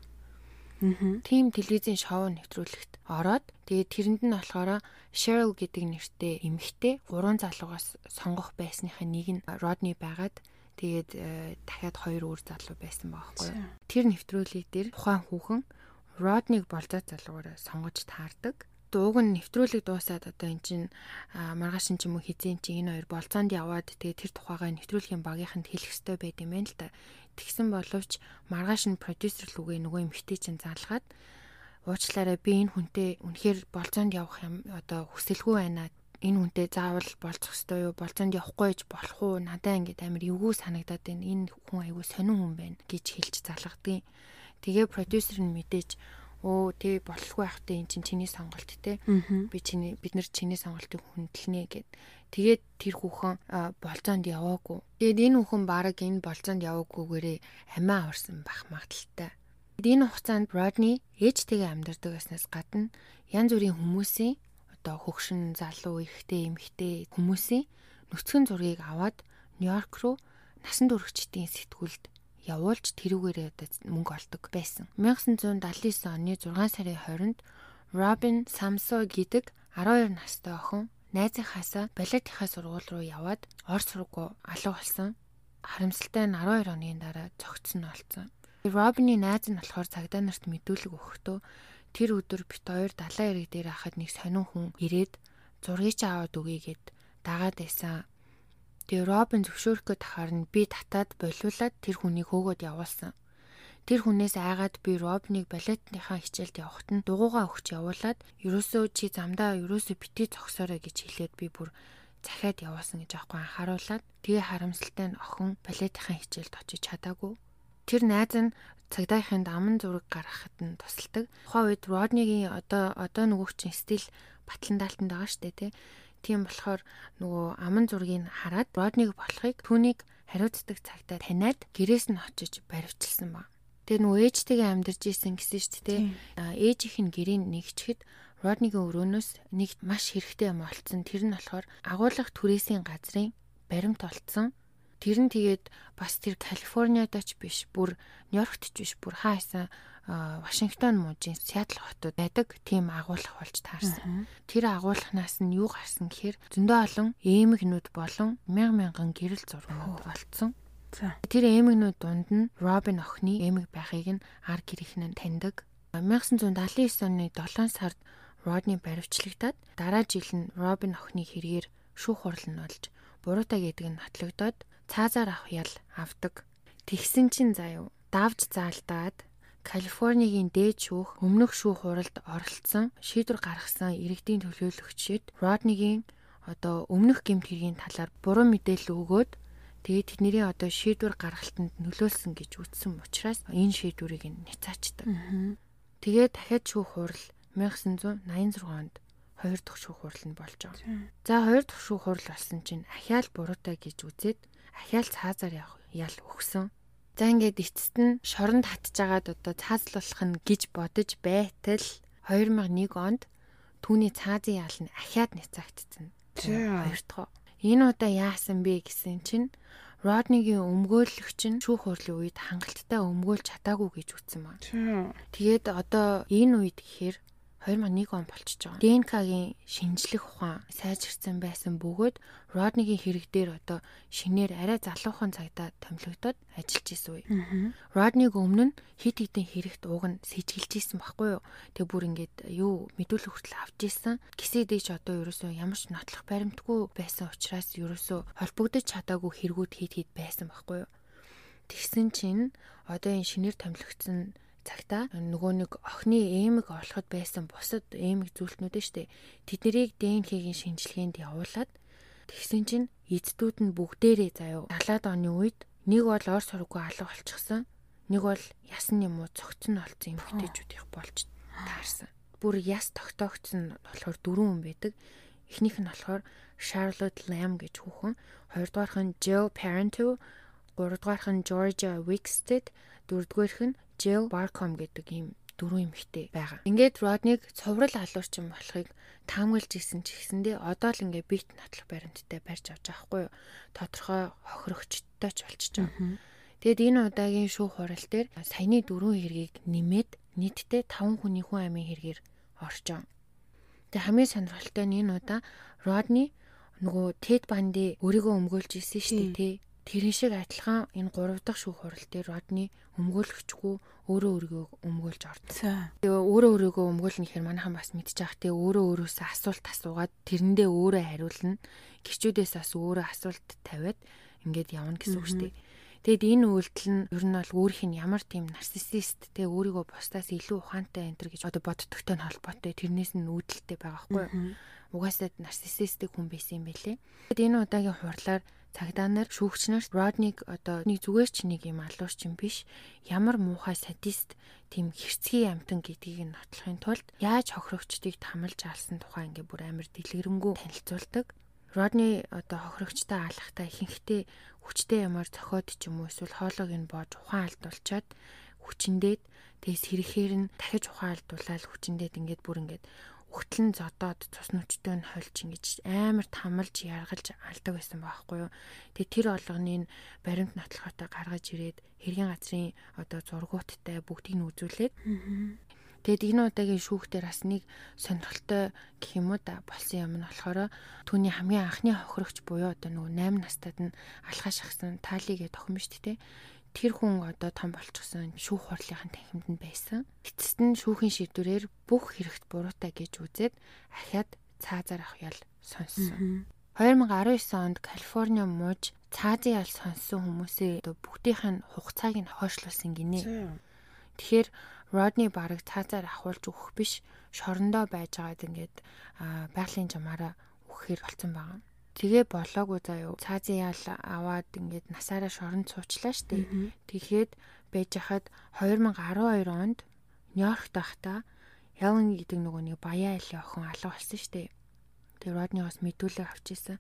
Тийм телевизийн шоу нэвтрүүлэгт ороод тэгээд тэрэнд нь болохоор Cheryl гэдэг нэртэй эмэгтэй гурван залуугаас сонгох байсныхаа нэг нь Rodney байгаад тэгээд э, дахиад хоёр өөр залуу байсан байхгүй юу. Тэр нэвтрүүлэг дээр тухайн хүүхэн Rodney-г болзот залуугаар сонгож таардаг дууг нь нэвтрүүлэг дуусаад одоо эн чин маргааш нь ч юм уу хизэн чи энэ хоёр болцоонд яваад тэгээ тэр тухайгаа нэвтрүүлгийн багийнханд хэлэх ёстой байд юм байна л та. Тэгсэн боловч маргааш нь продюсер лүгээ нөгөө эмхтэй чинь залгаад уучлаарай би энэ хүнтэй үнэхээр болцоонд явах юм одоо хүсэлгүй байна. Энэ хүнтэй заавал болцох ёстой юу? Болцоонд явахгүй гэж болох уу? Надаа ингээд амар эвгүй санагдаад байна. Энэ хүн айгүй сонин хүн байна гэж хэлж залгадгийн. Тэгээ продюсер нь мэдээж өө тий болохгүй байхдаа эн чинь чиний сонголт те би чиний бид нар чиний сонголтыг хүндэлнэ гэд Тэгээд тэр хүүхэн болзоонд яваагүй. Тэгээд энэ хүүхэн баг энэ болзоонд яваагүйгээрээ амиа аварсан бах магадaltaй. Энэ хугацаанд Родни ээжтэйгээ амьдардаг байснаас гадна янз бүрийн хүмүүсийн одоо хөгшин залуу эрэгтэй эмэгтэй хүмүүсийн нүцгэн зургийг аваад Нью-Йорк руу насан туршидтын сэтгүүлд явуулж тэрүүгээрээ одоо мөнгө олдог байсан. 1979 оны 6 сарын 20-нд Робин Самсо гэдэг 12 настай охин найзынхаасаа балетийнхаа сургууль руу яваад Орос руугаа алга болсон. Харамсалтай нь 12 оны дараа цогцсон болсон. Робины найз нь болохоор цагдаа нарт мэдүүлэг өгөхдөө тэр өдөр бит хоёр далайн эрэг дээр хахад нэг сонин хүн ирээд зургийг аваад өгье гэд дагаад байсан. Тэгээ Робин зөвшөөрөх гээд тахаар нь би татаад болиулаад тэр хүнийг хөөгөөд явуулсан. Тэр хүнээс айгаад би Робныг балетныхаа хичээлд явахт нь дугуугаа өгч явуулаад ерөөсөө чи замдаа ерөөсөө битгий зогсоорой гэж хэлээд би бүр захиад явуулсан гэж аахгүй анхааруулад тэгээ харамсалтай нь охин балетынхаа хичээлд очиж чадаагүй. Тэр найз нь цагдаахийн аман зураг гаргахад нь тусалдаг. Тухайн үед Роднигийн одоо одоо нөгөөх чинь стил батлан даалтанд байгаа штэ тий. Тийм болохоор нөгөө аман зургийг хараад Родниг болохыг түүнийг хариуцдаг цагтаа таниад гэрээс нь очиж баривчилсан баг. Тэгээ нөгөө ээжтэйгээ амьдарч исэн гэсэн шүү дээ. Ээжийнх нь гэрийн нэгчгэд Роднигийн өрөөнөөс нэг маш хэрэгтэй юм олцсон. Тэр нь болохоор агуулгах түрээсийн газрын баримт олцсон. Тэр нь тэгээд бас тэр Калифорниад ч биш, бүр Нью-Йоркт ч биш, бүр хаасан Вашингтон мужийн Сиэтл хотод байдаг тийм агуулгах болж таарсан. Тэр агуулгахнаас нь юу гарсан гэхээр зөндөө олон эмэгнүүд болон мянган мянган гэрэл зургууд олцсон. Тэр эмэгнүүд дунд нь Робин охины эмэг байхыг нь ар гэрийнхэн нь таньдаг. 1979 оны 7 сард Родни баривчлагдаад дараа жил нь Робин охины хэрэгээр шүүх хурал нь болж буруутай гэдэг нь нотлогдоод цаазаар авах ял авдаг. Тэгсэн чинь заяа давж заалдаад Калифорнигийн дээд шүүх өмнөх шүүх хуралд оролцсон шийдвэр гаргасан иргэдийн төлөөлөгчид Роднигийн одоо өмнөх гэмт хэргийн талаар буруу мэдээлэл өгөөд Тэгээд тэдний одоо шийдвэр гаргалтанд нөлөөлсөн гэж үзсэн учраас энэ шийдвэрийг нь няцаачдаг. Тэгээд дахиад шүүх хурал 1986 онд хоёр дахь шүүх хурал нь болж байгаа. За хоёр дахь шүүх хурал болсон чинь ахиал буруутай гэж үзээд ахиал цаазаар ял өгсөн. За ингээд эцэст нь шоронд татчихагаад одоо цаазлуулах нь гэж бодож байтал 2001 онд түүний цаазын ял нь ахиад няцаагдсан. Хоёр дахь Энэ удаа яасан бэ гэсэн чинь Роднигийн өмгөөлөгч нь шүүх хурлын үед хангалттай өмгөөлж чадаагүй гэж үтсэн байна. Тэгээд одоо энэ үед гэхээр 2001 он болчихж байгаа. ДНК-гийн шинжлэх ухаан сайжирсан байсан бөгөөд Роднигийн хэрэг дээр одоо шинээр арай залуухан цагтаа томилогдоод ажиллаж исэн үе. Родниг өмнө нь хит хитэн хэрэгт ууг нь сэжгэлж исэн байхгүй юу? Тэг бүр ингээд юу мэдүүлэх хүртэл авч исэн. Гисэдэж одоо ерөөсөө ямар ч нотлох баримтгүй байсан учраас ерөөсөө холбогдож чадаагүй хэрэгүүд хит хит байсан байхгүй юу? Тэгсэн чинь одоо энэ шинээр томилогдсон цагта нөгөө нэг охины эмэг олоход байсан бусад эмэг зүйлтнүүд нь штэ. Тэднийг ДНХ-гийн шинжилгээнд явуулаад тэгсэн чинь эцдүүд нь бүгдээрээ заяа 70-аад оны үед нэг бол ор сургуу алга болчихсон нэг бол ясн юм уу цогцсон олцсон эмэгтэйчүүд их болж таарсан. Бүр яс тогтоогдсон болохоор дөрвөн хүн байдаг. Эхнийх нь болохоор Charlotte Lamb гэж хүүхэн, хоёрдугаарх нь Jill Parenteau, гуравдугаарх нь Georgia Wicksted, дөрөвдүгээрх нь Jill Barcom гэдэг ийм дөрвөн эмэгтэй байгаа. Ингээд Родниг цоврал алуурчин болохыг таамаглаж исэн ч гэсэндээ одоо л ингээ бит натлах баримттай барьж авч байгаа хгүй юу. Тодорхой хохирогчтой ч болчихж байгаа. Тэгэд энэ удаагийн шүүх хурал дээр саяны дөрвөн хэргийг нэмээд нийтдээ 5 хүний хүн амын хэргээр орчоо. Тэгээ хамгийн сонирхолтой нь энэ удаа Родни нөгөө Тед Банди өөрийгөө өмгөөлж исэн шүү дээ тий. Тэрэн шиг адилхан энэ 3 дахь шүүх хурал дээр Родни өмгөөлөгчгүй өөрөө өөрийгөө өмгөөлж орсон. Тэгээ өөрөө өөрийгөө өмгөөлнө гэхээр манайхан бас мэдчих. Тэгээ өөрөө өөрөөсөө асуулт асуугаад тэрэндээ өөрөө хариулна. Гэрчүүдээс бас өөрөө асуулт тавиад ингээд явна гэсэн үг шүү дээ. Тэгэд энэ үйлдэл нь ер нь бол өөрийнх нь ямар тийм нарциссист те өөрийгөө бусдаас илүү ухаантай энэ төр гэж одоо боддогтой нь холбоотой тэрнээс нь үүдэлтэй байгаа хгүй. Угаасаа нарциссистик хүн байсан юм байлээ. Тэгэд энэ удаагийн хурлаар цагдаа нар шүүгч нар Родник одоо нэг зүгээр ч нэг юм алуурч юм биш ямар муухай садист тийм хэрцгий амтан гэдгийг нь нотлохын тулд яаж хохирогчдыг тамалж алсан тухай ингээ бүр амар дэлгэрэнгүй танилцуулдаг. Родни одоо хохирогчтой алхахтаа ихэнхдээ хүчтэй ямар зохиод ч юм уу эсвэл хоолойг нь боож ухаан алдуулчаад хүчиндээд тэгс хэрэгхээр нь дахиж ухаан алдуулаад хүчиндээд ингээд бүр ингээд өгтлэн зодоод цус нүчтэй нь хольж ингэж амар тамалж яргалж алдаг байсан байхгүй юу. Тэгээ тэр олгоныг баримт нотлохотой гаргаж ирээд хэргийн газрын одоо зургууттай бүгдийг нь үзүүлээд Тэгэд энэ удаагийн шүүхтэр бас нэг сонирхолтой гэх юм уу да болсон юм нь болохоор түүний хамгийн анхны хохирогч буюу одоо нөгөө 8 настайд нь алхаа шахсан таалигээ тохим шүү дээ. Тэр хүн одоо том болчихсон шүүх хурлын танхимд нь байсан. Эцэст нь шүүхийн шийдвэрээр бүх хэрэгт буруутай гэж үзээд ахиад цаазаар авах ял сонссон. 2019 онд Калифорни мууж цаазын ял сонссон хүмүүсээ бүгдийнх нь хугацааг нь хойшлуулсан гинэ. Тэгэхээр Родни бараг цаазаар ахуулж өгөх биш шорондоо байж байгаад ингээд байгалийн жамаараа өгөхөр болсон байгаа. Тэгээ болоогүй заяо. Цаазын ял аваад ингээд насаараа шоронд суучлаа штэ. Тэгэхэд байж хахад 2012 онд Нью-Йоркт байхдаа Яван гэдэг нөгөө нэг баяа айлын охин алга болсон штэ. Тэр Родни бас мэдүүлэг авч исэн.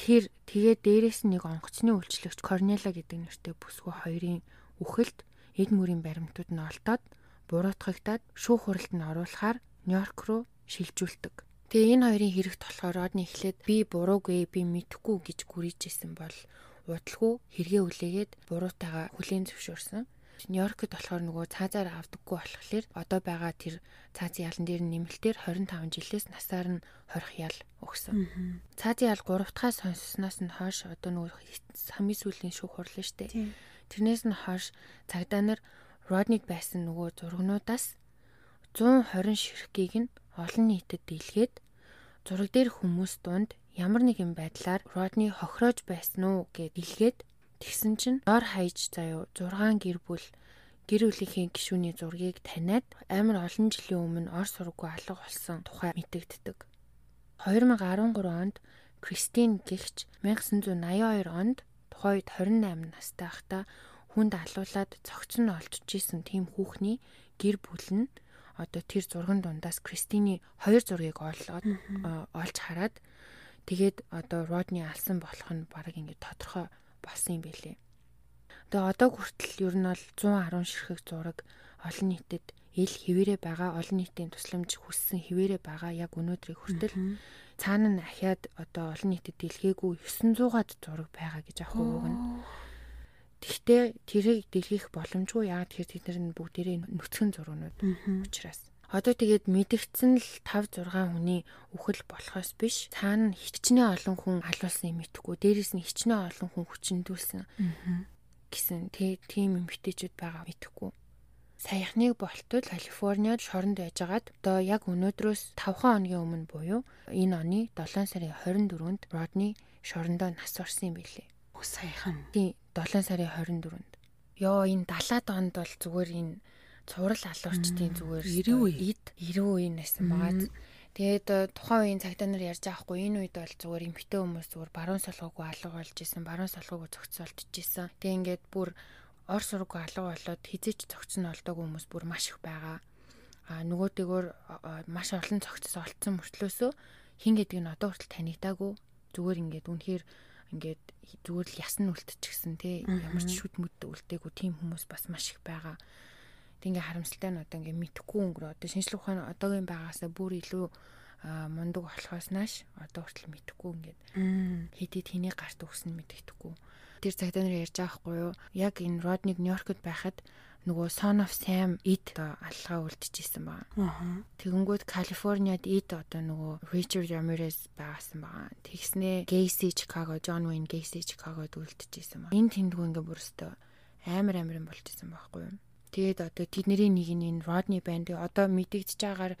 Тэр тэгээ дээрээс нэг онгоцны үйлчлэгч Корнела гэдэг нэртэй бүсгүй хоёрын үхэлд эд мөрийн баримтууд нь олдоод буруутгагдаад шүүх хуралд нь оруулахаар Нью-Йорк руу шилжүүлдэг. Тэгээ энэ хоёрын хэрэгт болохоор одны эхлээд би буруугүй би мэдхгүй гэж гүрийжсэн бол удалгүй хэрэгээ үлээгээд буруутайгаа хүлээн зөвшөөрсөн. Нью-Йоркд болохоор нөгөө цаазаар авдаггүй болохоор одоо байгаа тэр цаазын ялан дээр нэмэлтээр 25 жилээс насаар нь хорих ял өгсөн. Цаазын ял 3 дахь сонссноос нь хойш одоо нөгөө хамгийн сүүлийн шүүх хурлаа штэ. Тэрнээс нь хойш цагдаа нар Роднид байсан нөгөө зургнуудаас 120 ширхгийг нь олон нийтэд дийлгээд зураг дээр хүмүүс дунд ямар нэгэн байдлаар Родни хохироож байсан уу гэд илгээд тэгсэн чинь дор хаяж заяо 6 гэр бүл гэр бүлийнхээ гишүүний зургийг таниад амар олон жилийн өмнө ор сургуу алга болсон тухай мэдэгддэг. 2013 онд Кристин гихч 1982 онд тухайд 28 настай байхдаа хүнд алуулаад цогцон олдчихсэн тийм хүүхний гэр бүл нь одоо тэр зурган дундаас Кристины хоёр зургийг олоод олж хараад тэгээд одоо Родни алсан болох нь баг ингээд тодорхой болсон юм байлээ. Тэгээ одоо хүртэл ер нь бол 110 ширхэг зураг олон нийтэд ил хിവэрэ байгаа олон нийтийн тусламж хүссэн хിവэрэ байгаа яг өнөөдрийг хүртэл цаана нь ахиад одоо олон нийтэд дэлгээгүй 900-аад зураг байгаа гэж авах үг нь. Тэгтээ тэрийг дэлгэх боломжгүй яа тэгэхээр тэд нар нь бүгдээрээ нүцгэн зургнууд учраас. Одоо тэгээд мэдгдсэн л 5 6 хүний үхэл болохоос биш цаана хичнээн олон хүн алуулсан юм итгэхгүй дээрэс нь хичнээн олон хүн хүчндүүлсэн гэсэн тийм эмгтээчүүд байгаа мэдэхгүй. Саяхныг болтол Калифорниад шоронд байжгаад одоо яг өнөөдрөөс 5 хоногийн өмнө буюу энэ оны 7 сарын 24-нд Родни шорондоо нас орсон юм билээ. Саяхан. Тийм 7 сарын 24-нд. Йоо энэ 70-аад онд бол зүгээр энэ цуврал алуурчдын зүгээр 90 үед 90 үеийн байсан байгаа. Тэгээд э, тухайн үеийн цагтаа нар ярьж байгаа хгүй энэ үед бол зүгээр эмхтэй хүмүүс зүгээр баруун солгоогүй алга болж исэн, баруун солгоогүй зөгцөлтж исэн. Тэгээд ингээд бүр ор сургуу алга болоод хизээч зөгцөн олдог хүмүүс бүр маш их байгаа. А нөгөөдөөгөр маш олон цогцос олцсон мөртлөөсөө хин гэдэг нь одоо хүртэл танигдаагүй зүгээр ингээд үнэхээр ингээд зүгээр л ясн үлдчихсэн тий ямар ч шүд мүд үлдээгүй тийм хүмүүс бас маш их байгаа. Тэг ингээ харамсалтай нь одоо ингээ мэдхгүй өнгөрөө одоо шинжлэх ухааны одоогийн байгаасаа бүр илүү мундаг болохоос нааш одоо хүртэл мэдхгүй ингээд хэдий тэний гарт өгсөн мэддэхгүй. Тэр цагтаа нэр ярьж байгаа хгүй юу? Яг энэ Родник Нью-Йоркод байхад нөгөө Son of Sam одоо аллага үлдчихсэн байгаа. Тэгэнгүүт Калифорниад Id одоо нөгөө Richard Ramirez байгасан байгаа. Тэгснээ Gacy Chicago, John Wayne Gacy Chicagoд үлдчихсэн байгаа. Энэ тэндгүү ингээ бүрстөө амар амар юм болчихсон байхгүй юу? Тэгээд одоо тэдний нэг нь энэ Rodney банд одоо мэдэгдэж байгаагаар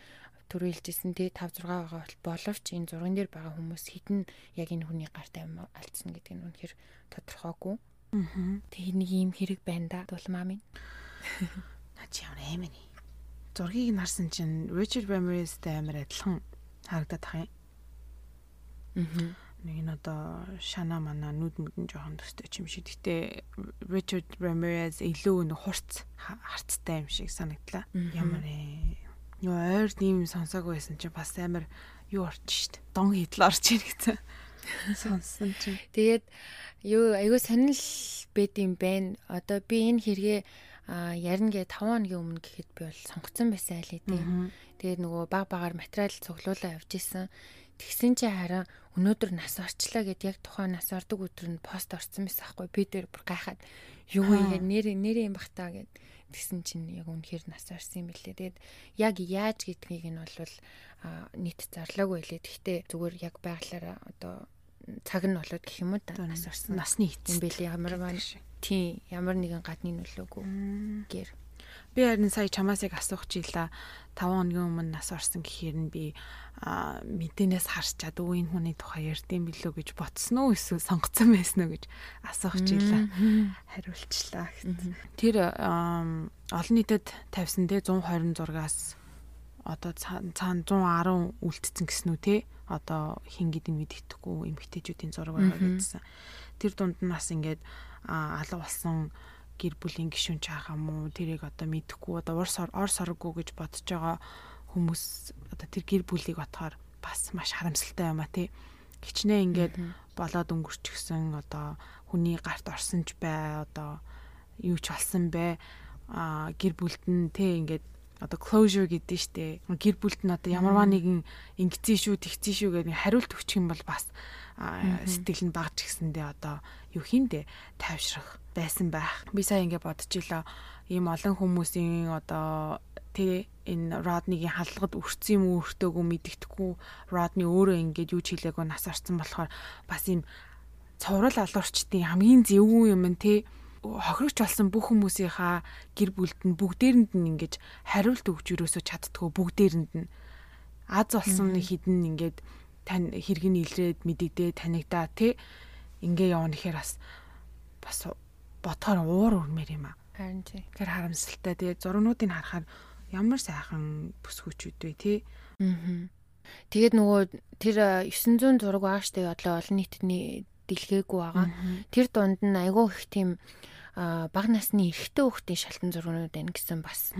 түрүү хэлжсэн тий 5 6 байгаа боловч энэ зурган дээр байгаа хүмүүс хитэн яг энэ хүний гарт алдсан гэдэг нь үнэхээр тодорхойгүй. Аа. Тэгээ нэг юм хэрэг байна да дулмаа минь. Наа чи ямар аим ээ. Зургийг нь харсан чинь Richard Ramirez-тэй амар адилхан харагдаад тах юм. Аа. Нэг нь одоо шана мана нүд мүдэн жоохон төстэй юм шиг. Гэтэ Richard Ramirez илүү нэг хурц харцтай юм шиг санагдлаа. Ямар ээ Юу ойр тийм сонсоогүй байсан чи бас амар юу орч штт. Дон хидл орч ийн гэсэн. (laughs) Сонссон чи. Тэгээд юу айгүй сонирл байд юм байна. Одоо би энэ хэрэгээ ярина гэ 5 хоногийн өмнө гэхэд би бол сонгоцсон байсан айлээ тий. Тэгээд нөгөө баг багаар материал цуглуулаа явж исэн. Тэгсэн чи хараа өнөөдөр нас орчлаа гэд яг тухайн нас ордог өдөр нь пост орсон байсан аахгүй би дээр бүр гайхаад юу вэ нэр нэр юм бах та гэд тэгсэн чинь яг үнэхээр нас орсон юм билээ. Тэгээд яг яаж гэдгийг нь бол нийт зарлаагүй лээ. Гэхдээ зүгээр яг байглаараа одоо цаг нь болоод гэх юм уу да нас орсон. Насны эцэг юм билээ. Ямар маань тий ямар нэгэн гадны нөлөөгүй гэр. Би харин сая чамаас яг асуух чийлээ 5 хоногийн өмнө нас орсон гэхээр нь би мэдэнээс харж чад өө энэ хүний тухай ярьдсан билүү гэж ботсон уу? Эсвэл сонгоцсон байсан уу гэж асуух чийлээ хариулчлаа. Тэр олон нийтэд тавьсан те 126-аас одоо цаана 110 үлдсэн гэсэн үү те? Одоо хин гэдэг нь мэддэхгүй эмгтээчүүдийн зураг байгаа гэсэн. Тэр дунд нь бас ингээд алга болсон гэр бүлийн гишүүн чаахаа мó тэрийг одоо мэдэхгүй одоо ор ор сорггүй гэж бодож байгаа хүмүүс одоо тэр гэр бүлийг батгаар бас маш харамсалтай юм а тий. Хичнээн ингээд болоод өнгөрчихсөн одоо хүний гарт орсон ч бай одоо юу ч болсон бай. А гэр бүлд нь тий ингээд одоо closure гэдэг нь штэ. Гэр бүлд нь одоо ямарваа нэгэн ингэцэн шүү тэгцэн шүү гэдэг хариулт өгчих юм бол бас сэтгэл нь багж гисэндээ одоо юу хийндэ тайвшрах байсан байх. Би сая ингэ бодож илаа ийм олон хүмүүсийн одоо тэ энэ Роднигийн халдлагад өрцсөн юм уу өртөөгүй мэддэхгүй. Родни өөрөө ингээд юу ч хийлээгүй нас орсон болохоор бас ийм цоврал алуурчдын хамгийн зөвгүй юм нь тэ хохирогч болсон бүх хүмүүсийнхаа гэр бүлд нь бүгдээрэнд нь ингэж хариулт өгч юусоо чаддгүй бүгдээрэнд нь. Аз болсон хідэн ингээд тань хэрэг нь илрээд мэдэгдээ танигдаа тий ингээ явна гэхээр бас бас ботхоор уур урмээр юм аа. Харин тий. Тэр харамсалтай. Тэгээ зургнуудыг харахаар ямар сайхан бүсгүүчүүд вэ тий. Аа. Тэгээд нөгөө тэр 900 зураг байгаа штэ одоо олон нийтний дэлгээгүй байгаа. Тэр дунд нь айгүй их тийм баг насны эрэгтэй хүүхдийн шалтан зургнууд байна гэсэн бас.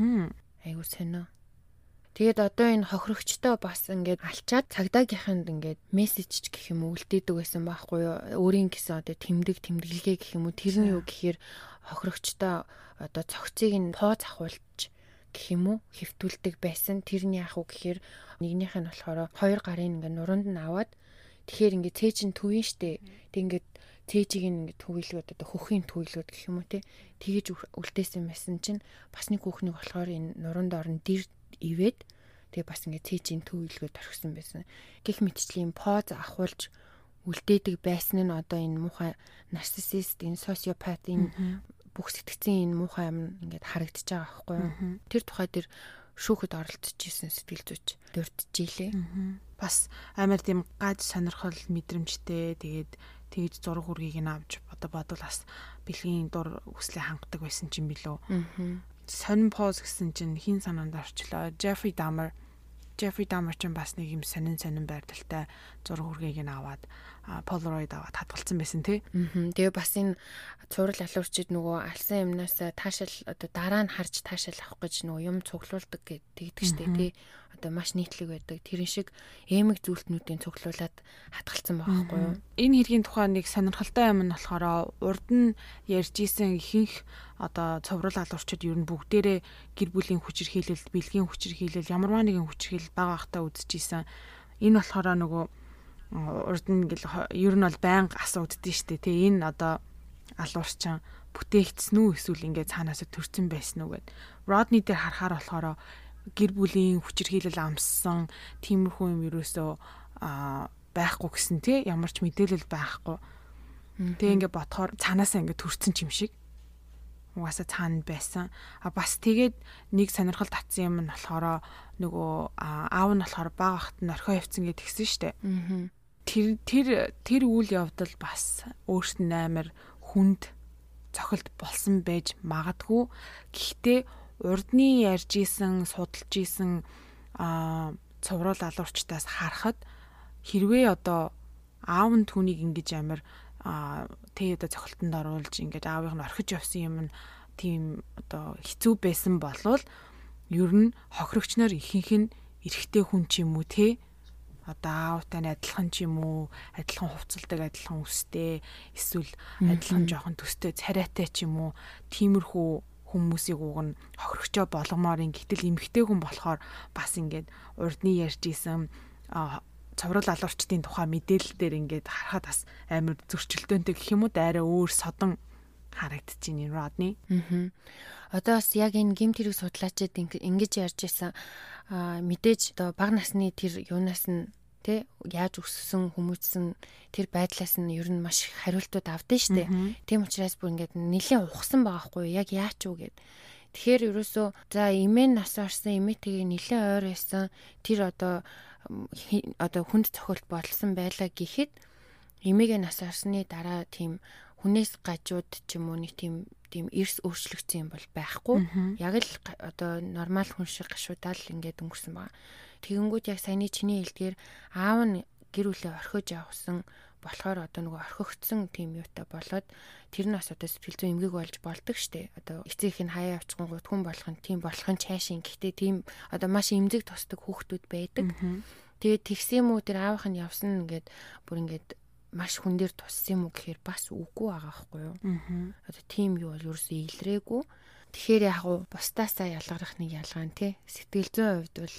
Айгүй сонио. Тэгээд одоо энэ хохирогчтой бас ингээд алчаад цагдаагийнханд ингээд мессеж гэх юм уу үлдээдэг байсан байхгүй юу? Өөрийн гэсэн одоо тэмдэг тэмдэглэгээ гэх юм уу? Тэр нь юу гэхээр хохирогчтой одоо цогцыг нь пооз ахуулж гэх юм уу хэвтүүлдэг байсан. Тэр нь яах вэ гэхээр нэгнийх нь болохоор хоёр гарын ингээд нуруунд нь аваад тэгэхээр ингээд цээж нь төвийн штэ. Тэг ингээд цээжийг ингээд төвөйлгөөд одоо хөхийн төвөйлгөөд гэх юм уу те. Тэгэж үлдээсэн байсан чинь бас нэг хүүхнийг болохоор энэ нуруунд орон дэр ивээд тэгээ бас ингээ цээжийн төв илгөөд орхисон байсан. Гэх мэтчлийн поз ахуулж үлдээдэг байсан нь одоо энэ муухай нарциссист, энэ социопат, энэ бүх сэтгцийн энэ муухай юм ингээд харагдаж байгаа байхгүй юу? Тэр тухай дээр шүүхэд оролцож исэн сэтгэл зүйч дурдж илээ. Бас амар тийм гаж сонирхол мэдрэмжтэй тэгээд тэгж зураг үргийг нь авч одоо бодвол бас бэлгийн дур хүслээ хангадаг байсан юм билүү сонин поз гэсэн чинь хин санаанд орчлоо. Jeffrey Dahmer Jeffrey Dahmer ч бас нэг юм сонин сонин байрталтай зураг хүргийг нь аваад Polaroid аваад хадгалсан байсан тий. Тэгээ бас энэ цуврал алуурчид нөгөө алсан юмнаас таашаал одоо дараа нь харж таашаал авах гэж нөгөө юм цуглуулдаг гэдэг штэ тий. Одоо маш нийтлэг байдаг. Тэрэн шиг эмэг зүйлтнүүдийн цуглуулад хатгалсан байгаа байхгүй юу? Энэ хэргийн тухай нэг сонирхолтой юм нь болохоор урд нь ярьж исэн ихэнх одоо цовруул алуурчид ер нь бүгдээрээ гэр бүлийн хүчирхийлэл, бэлгийн хүчирхийлэл, ямарваа нэгэн хүчирхийлэл бага ахтаа үзчихсэн. Энэ болохоор нөгөө урд нь гэл ер нь бол байнга асууддээ штэ. Тэ энэ одоо алуурчин бүтээгдсэн үү эсвэл ингээд цаанаас төрсэн байсан уу гэд. Родни дээр харахаар болохоор гэр бүлийн хүчирхийлэл амссан тиймэрхүү юм ерөөсөө байхгүй гэсэн тий ямар ч мэдээлэл байхгүй. Тэгээ ингээд ботхоор цаанаасаа ингээд төрсэн юм шиг угаасаа цаана байсан. А бас тэгээд нэг сонирхол татсан юм нь болохоор нөгөө аав нь болохоор баг ахт нь орхио явцсан гэж тэгсэн штэ. Тэр тэр тэр үйл явдал бас өөрт нь амар хүнд цохилт болсон байж магадгүй. Гэхдээ урдны ярьж исэн, судалж исэн а цовруул алуурчтаас харахад хэрвээ одоо аав нь түүнийг ингэж амир а тэ одоо цохилтонд оруулж ингээд аавыг нь орхиж явсан юм нь тийм одоо хэцүү байсан болвол ер нь хохирогчноор ихэнх нь эрэгтэй хүн ч юм уу те одоо аавтай нь адилхан ч юм уу адилхан хувцалдаг адилхан үстэй эсвэл адилхан жоохон төстэй царайтай ч юм уу тиймэрхүү хүмүүсийг уг нь хохирогчоо болгомоор ин гэтэл эмгтэй хүн болохоор бас ингээд урдны ярьж исэн цовруул алуурчдын тухай мэдээлэл дээр ингээд харахад бас амар зөрчилдөөнтэй гэх юм уу дайраа өөр содон харагдчихээн энэ Родни. Аа. Одоо бас яг энэ гимт хэрэг судлаачид ингэж ярьж исэн мэдээж одоо бага насны тэр юунаас нь тэ яаж өссөн хүмүүжсэн тэр байдлаас нь ер нь маш их хариултууд авдсан шүү дээ. Тийм учраас бүр ингээд нэлээд ухсан байгаа хгүй яг яач юу гэд. Тэгэхээр ерөөсөө за эмээ нас орсон эмээ тэгээ нэлээд ойр байсан тэр одоо одоо хүнд цохилт болсон байлаа гэхэд эмээгээ нас орсны дараа тийм хүнээс гажууд ч юм уу нэг тийм тийм эрс өөрчлөгдсөн юм бол байхгүй. Яг л одоо нормал хүн шиг гашуудаал ингээд өнгөрсөн байна. Тэгэнгүүт яг саяны чиний хэлдгээр аав нь гэр бүлээ орхиж явсан болохоор одоо нөгөө орхигдсон тийм юутай болоод тэр нь бас одоо сэтгэл зүйн эмгэг болж болдог штэ. Одоо эцэг их нь хаяа авчихсан гут хүн болох нь тийм болох нь чаашин. Гэхдээ тийм одоо маш эмзэг тусдаг хүүхдүүд байдаг. Тэгээд тэгсэн юм уу тэр аавах нь явсан ингээд бүр ингээд маш хүн дээр туссан юм уу гэхээр бас үгүй байгаа байхгүй юу. Одоо тийм юу бол ерөөсөө илрээгүй. Тэгэхээр яг уу бусдаасаа ялгарах нэг ялгаа нь тий. Сэтгэл зүйн хувьд бол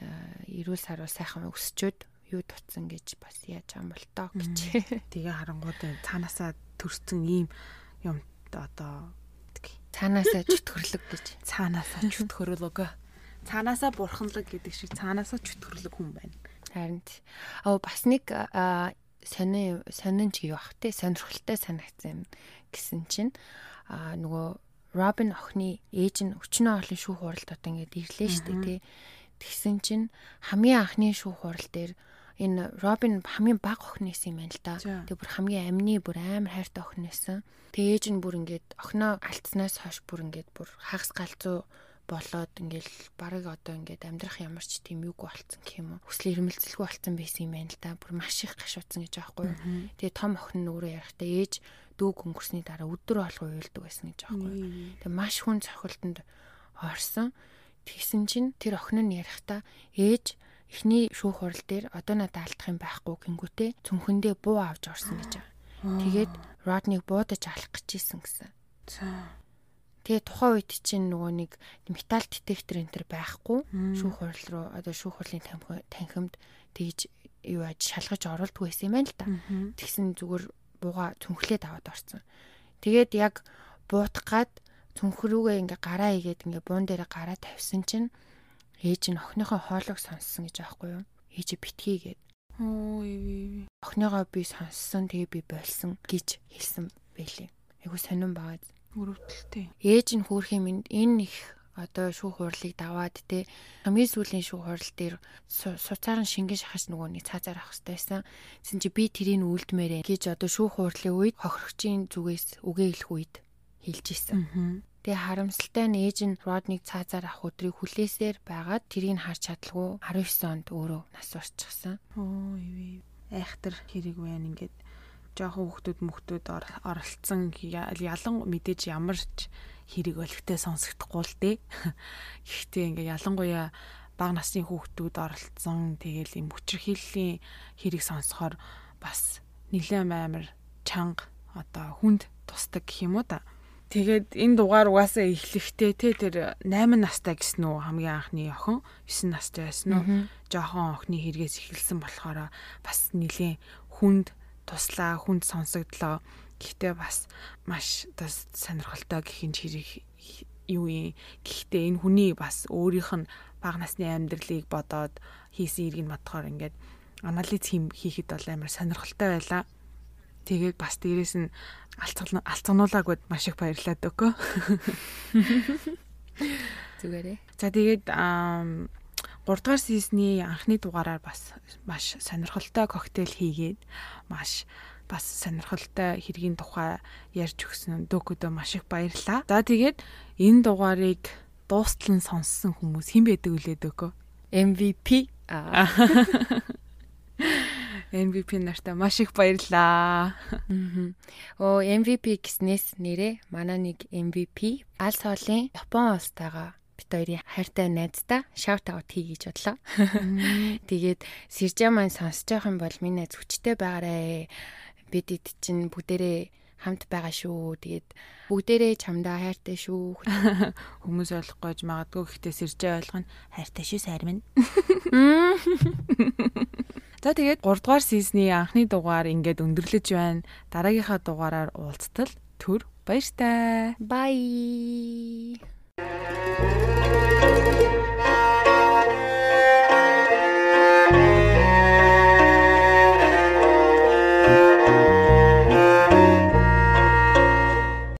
эрүүл сарвал сайхан өсчөөд юу тутсан гэж бас яаж юм бол тоо гэж. (laughs) Тэгээ харангууд цаанаасаа төрсэн ийм юм одоо цаанаасаа чөтгөрлөг гэж. Цаанаасаа чөтгөрлөг. Цаанаасаа бурханлаг гэдэг шиг цаанаасаа чөтгөрлөг хүн байна. Харин. Аа бас нэг сони сонин ч юу ах те сонирхолтой санагдсан юм гэсэн чинь нөгөө Робин охины ээж нь өчнөө олон шүүх хуралд одоо ингээд ирлээ шүү дээ тий. Тэгсэн чинь хамгийн анхны шүүх хурал дээр энэ Робин хамгийн баг охин нэсэн юм байна л да. Тэгээ бүр хамгийн амны бүр амар хайртай охин нэсэн. Тэгээ ээж нь бүр ингээд охиноо алдснаас хойш бүр ингээд бүр хагас галзуу болоод ингээл барыг одоо ингээд амьдрах ямар ч тийм юг болцсон гэх юм уу. Хүсэл эрмэлзэлгүй болцсон байсан юм байна л да. Бүр маш их гашуудсан гэж аахгүй. Тэгээ том охин нь өөрөө ярахтаа ээж дүүг өнгөрсний дараа өдөр болгоо уйлдаг байсан гэж аахгүй. Тэгээ маш хүн цохилтонд орсон. Тэгсэн чинь тэр охин нь ярихтаа ээж эхний шүүх хурал дээр одоо надад алдах юм байхгүй гингүүтээ цүнхэндээ буу авч орсон гэж байгаа. Тэгээд Родниг буудаж алах гэж исэн гэсэн. За Тэгээ тухайн үед чинь нөгөө нэг металл детектор энэ төр байхгүй шүүх хурал руу одоо шүүх хурлын танхимд тэгж юу аж шалгаж оруулдгүй байсан юм байна л да. Тэгсэн зүгээр бууга цүнхлээд аваад орсон. Тэгээд яг буутах гад цүнхрүүгээ ингээ гараа игээд ингээ буун дээр гараа тавьсан чинь ээж нь охиныхоо хоолойг сонссон гэж аахгүй юу? Ээж битгий гээд. Ой. Охиныгоо би сонссон тэгээ би болсон гэж хэлсэн байлээ. Айгу сонирн байгаа Өрөвдөлтэй. Ээж нь хөөрхийн минь энэ их одоо шүүх хурлыг даваад те хамгийн сүүлийн шүүх хурал дээр суцааран шингэн шахаж нөгөө нэг цаазаар авах хэрэгтэй байсан. Тэсэн чи би тэрийг үлдмээрэ гэж одоо шүүх хурлын үед хохирогчийн зүгээс үгээ хэлэх үед хэлж исэн. Тэгээ харамсалтай нь ээж нь Родныг цаазаар авах өдрийг хүлээсээр байгаад тэрийг харж чадлагүй 19 онд өөрөө нас урчихсан. Оо ивэ. Айхтар хэрэг байна ингээд жоохон хүүхдүүд мөхтүүд оролцсон ялан мэдээж ямар ч хэрэг өлегтэй сонсогдохгүй л дээ. (laughs) Гэхдээ ингээ ялангуяа бага насны хүүхдүүд оролцсон тэгэл юм хүчрхийллийн хэрэг сонсохоор бас нэлээд амар чанга одоо хүнд тусдаг гэх юм уу та. Тэгээд энэ дугаар угаасаа эхлэхдээ те тэр 8 настай гэсэн үү? Хамгийн анхны охин 9 настай байсан уу? Жоохон охины хэрэгээс эхэлсэн болохоор бас нэлээ хүнд туслаа хүнд сонсогдлоо. Гэхдээ бас маш одоо сонирхолтой гэх юм хэрэг юу юм? Гэхдээ энэ хүний бас өөрийнх нь бага насны амьдралыг бодоод хийсэн иргэн бодохоор ингээд анализ хийхэд бол амар сонирхолтой байлаа Тэгээд бас дээрэс нь алцгануулаагүй маш их баярлаад өгөө. (laughs) Зүгээрээ. За тэгээд 3 дугаар сизний анхны дугаараар бас маш сонирхолтой коктейл хийгээд маш бас сонирхолтой хэргийн тухай ярьж өгсөн дөөкөдөө маш их баярлаа. За тэгээд энэ дугаарыг дуустал нь сонссон хүмүүс хэн байдаг үлээ дөөкөө? MVP. Аа. (laughs) MVP нартай маш их баярлаа. Оо MVP гэснээс нэрээ манай нэг MVP аль соолын Япон улстайгаа бит хоёрын хайртай найздаа shout out хий гэж бодлоо. Тэгээд Сэржа маань сонсож байгаа юм бол миний найз хүчтэй байгаарэ. Бид эд чинь бүгдээрээ хамт байгаа шүү. Тэгээд бүгдээрээ чамдаа хайртай шүү. (laughs) Хүмүүс ойлгохгүй магадгүй гэхдээ Сэржа ойлгоно. Хайртай шүү сайр минь. (laughs) За тэгээд 3 дугаар сизний анхны дугаар ингээд өндөрлөж байна. Дараагийнхаа дугаараар уулзтал төр баяртай. Bye.